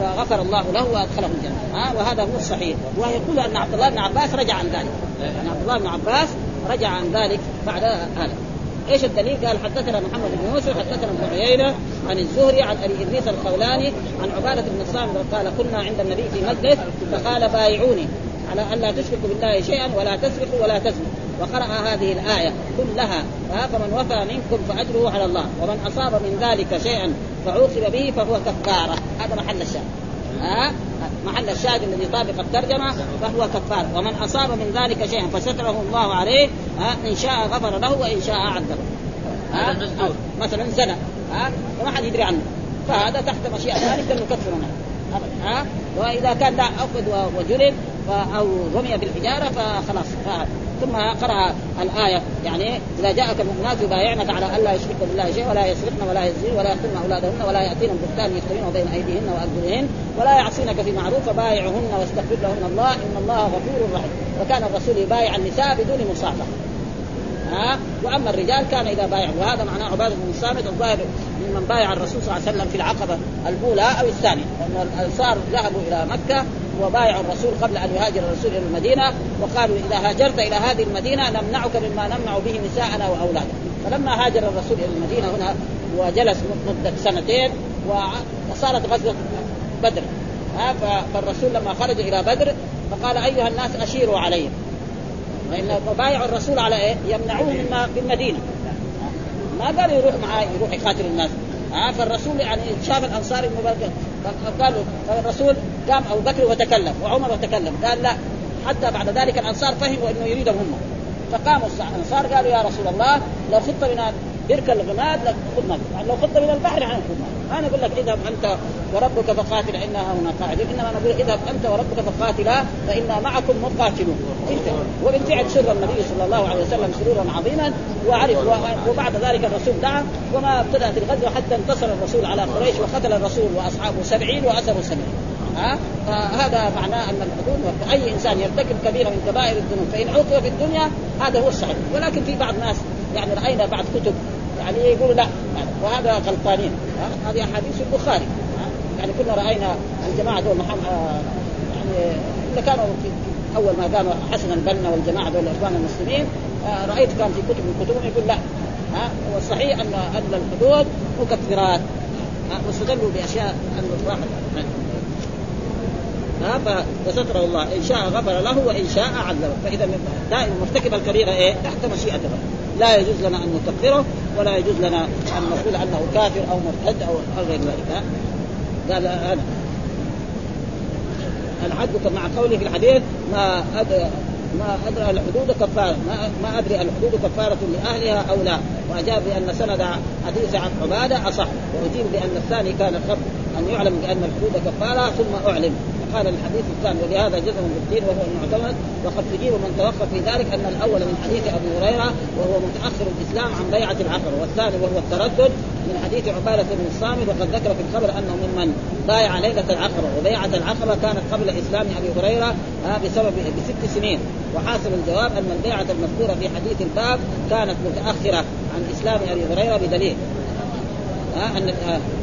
فغفر الله له وأدخله الجنة. ها؟ وهذا هو الصحيح. ويقول أن عبد الله بن عباس رجع عن ذلك. أن عبد الله بن عباس رجع عن ذلك بعد هذا. إيش الدليل؟ قال حدثنا محمد بن يوسف حدثنا ابن عيينة عن الزهري عن أبي إدريس الخولاني عن عبادة بن الصامت قال كنا عند النبي في مجلس فقال بايعوني على أن لا تشركوا بالله شيئا ولا تسرقوا ولا تزنوا وقرأ هذه الآية كلها ها فمن وفى منكم فأجره على الله. ومن أصاب من ذلك شيئا فعوقب به فهو كفارة. هذا محل الشاهد. ها؟ محل الشاهد الذي طابق الترجمة فهو كفارة ومن أصاب من ذلك شيئا فستره الله عليه ها إن شاء غفر له وإن شاء عذبه؟ هذا. مثلا زنا ها وما حد يدري عنه. فهذا تحت مشيئة ذلك نكفر منه ها؟ وإذا كان لا أخذ و- وجلد ف- أو رمي بالحجارة فخلاص ف- ثم قرأ الآية. يعني إذا جاءك المؤمنات يبايعنك على ألا يشركن بالله شيء ولا يسرقن ولا يزنين ولا يقتلن أولادهن ولا يأتين بهتان يفترين بين أيديهن وأرجلهن ولا يعصينك في معروف فبايعهن واستغفر لهن الله إن الله غفور رحيم. وكان الرسول يبايع النساء بدون مصافحة ها؟ وأما الرجال كان إذا بايع وهذا معناه عبادة بن الصامت الظاهر ممن بايع الرسول صلى الله عليه وسلم في العقبة الأولى أو الثانية. لأن الأنصار ذهبوا إلى مكة وبايعوا الرسول قبل أن يهاجر الرسول إلى المدينة وقالوا إذا هاجرت إلى هذه المدينة نمنعك مما نمنع به نساءنا وأولادنا فلما هاجر الرسول إلى المدينة هنا وجلس مدة سنتين وصارت غزوة بدر فالرسول لما خرج إلى بدر فقال أيها الناس أشيروا علي فإن بايعوا الرسول على إيه؟ يمنعوه مما في المدينة. ما قالوا يروح معاه يروح يقاتل الناس. ها فالرسول يعني شاف الأنصار انه قالوا فالرسول قام أبو بكر وتكلم وعمر وتكلم قال لا حتى بعد ذلك الأنصار فهموا إنه يريدهم هم. فقاموا الأنصار قالوا يا رسول الله لو خط بنا تركب الغماد خذ مال يعني لو خذت من البحر حناخذ مال ما نقول لك اذهب أنت وربك فقاتل إنا هنا قاعدين. إنما نقول اذهب أنت وربك فقاتلا فإنا معكم مقاتلون. وبالفعل سر النبي صلى الله عليه وسلم سرورا عظيما وعرف وبعد ذلك الرسول دعا وما ابتدأت الغزوة حتى انتصر الرسول على قريش وقتل الرسول وأصحابه سبعين وأسروا سبعين. ها؟ فهذا معناه أن الحدود أي إنسان يرتكب كبيرة من كبائر الذنوب فإن عوقب في الدنيا هذا هو الصحيح. ولكن في بعض الناس يعني رأينا بعض كتب يعني يقولوا لا وهذا غلطانين. هذه أحاديث البخاري. يعني كنا رأينا الجماعة دول محمد يعني اللي كانوا أول ما قاموا حسن البنا والجماعة دول الاخوان المسلمين رأيت كان في كتب من كتبهم يقول لا. ها هو الصحيح أن أن الحدود مكفرات. واستدلوا بأشياء أن الواحد فستره الله إن شاء غفر له وإن شاء عذبه فإذا دائما مرتكب الكبيرة إيه؟ تحت مشيئة الله لا يجوز لنا أن نكفره ولا يجوز لنا أن نقول أنه كافر أو مرتد أو غير ذلك. قال أنا. الحد مع قوله في الحديث ما أدري ما أدرى الحدود كفاره ما, ما أدري الحدود كفارة لأهلها أو لا. وأجاب بأن سند حديث عن عبادة أصح. وأجيب بأن الثاني كان قبل أن يعلم بأن الحدود كفارة ثم أعلم. قال الحديث الثاني ولهذا جزم بالدين وهو المعتمد. وقد تجيب من توقف في ذلك أن الأول من حديث أبي هريرة وهو متأخر الإسلام عن بيعة العقبه والثاني وهو التردد من حديث عبادة بن الصامت وقد ذكر في الخبر أنه ممن بايع ليلة العقبه وبيعة العقبه كانت قبل إسلام أبي هريرة بسبب بست سنين. وحاصل الجواب أن البيعة المذكورة في حديث الباب كانت متأخرة عن إسلام أبي هريرة بدليل. ها ان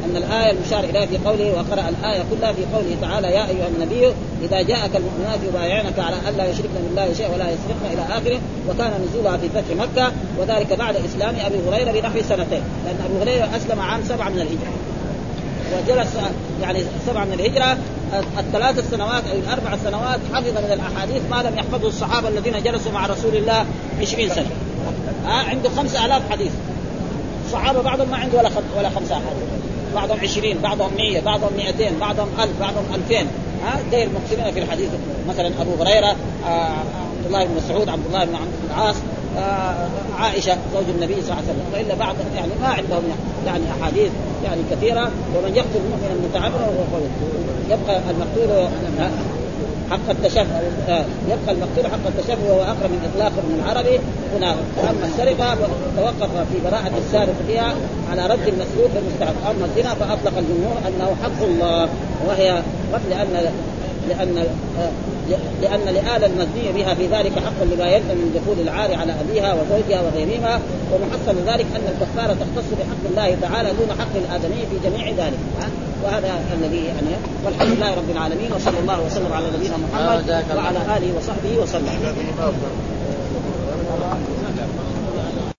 أن الآية المشار إليها في قوله وقرأ الآية كلها في قوله تعالى يا أيها النبي إذا جاءك المؤمنات يبايعنك على الا يشركن بالله شيئا ولا يسرقن إلى آخره. وكان نزولها في فتح مكة وذلك بعد إسلام أبي هريرة بنحو سنتين لأن ابو هريرة أسلم عام سبعة من الهجرة. وجلس يعني سبعة من الهجرة الثلاث السنوات أو الأربع سنوات حفظ من الأحاديث ما لم يحفظه الصحابة الذين جلسوا مع رسول الله 20 سنة. ها عنده 5000 حديث. الصحابه بعضهم ما عنده ولا خم... ولا خمسة احاديث بعضهم 20 بعضهم 100 بعضهم 200 بعضهم 1000 بعضهم 2000 ها؟ داير مكثرين في الحديث. مثلا أبو هريرة آه عبد الله بن مسعود عبد الله بن عمرو بن العاص آه عائشة زوج النبي صلى الله عليه وسلم. وإلا بعض يعني ما عندهم يعني أحاديث يعني كثيرة. ومن يقتل مؤمنا متعمدا يبقى المقتول. حق التشفع يبقى المقتول حق التشفع وهو أقرب من إطلاق من العربي. هنا أما السرقه توقف في براءة السارق فيها على رد المسلوب المستحق. أما الزنا فأطلق الجمهور أنه حق الله وهي لأن لأن لأن لآل المزني بها في ذلك حق لما يلزم من دخول العار على أبيها وزوجها وغيرهما ومحصل ذلك أن الكفارة تختص بحق الله تعالى دون حق الآدمي في جميع ذلك. وهذا الذي يعني والحمد لله رب العالمين وصلى الله وسلم على نبينا محمد وعلى آله وصحبه وسلم.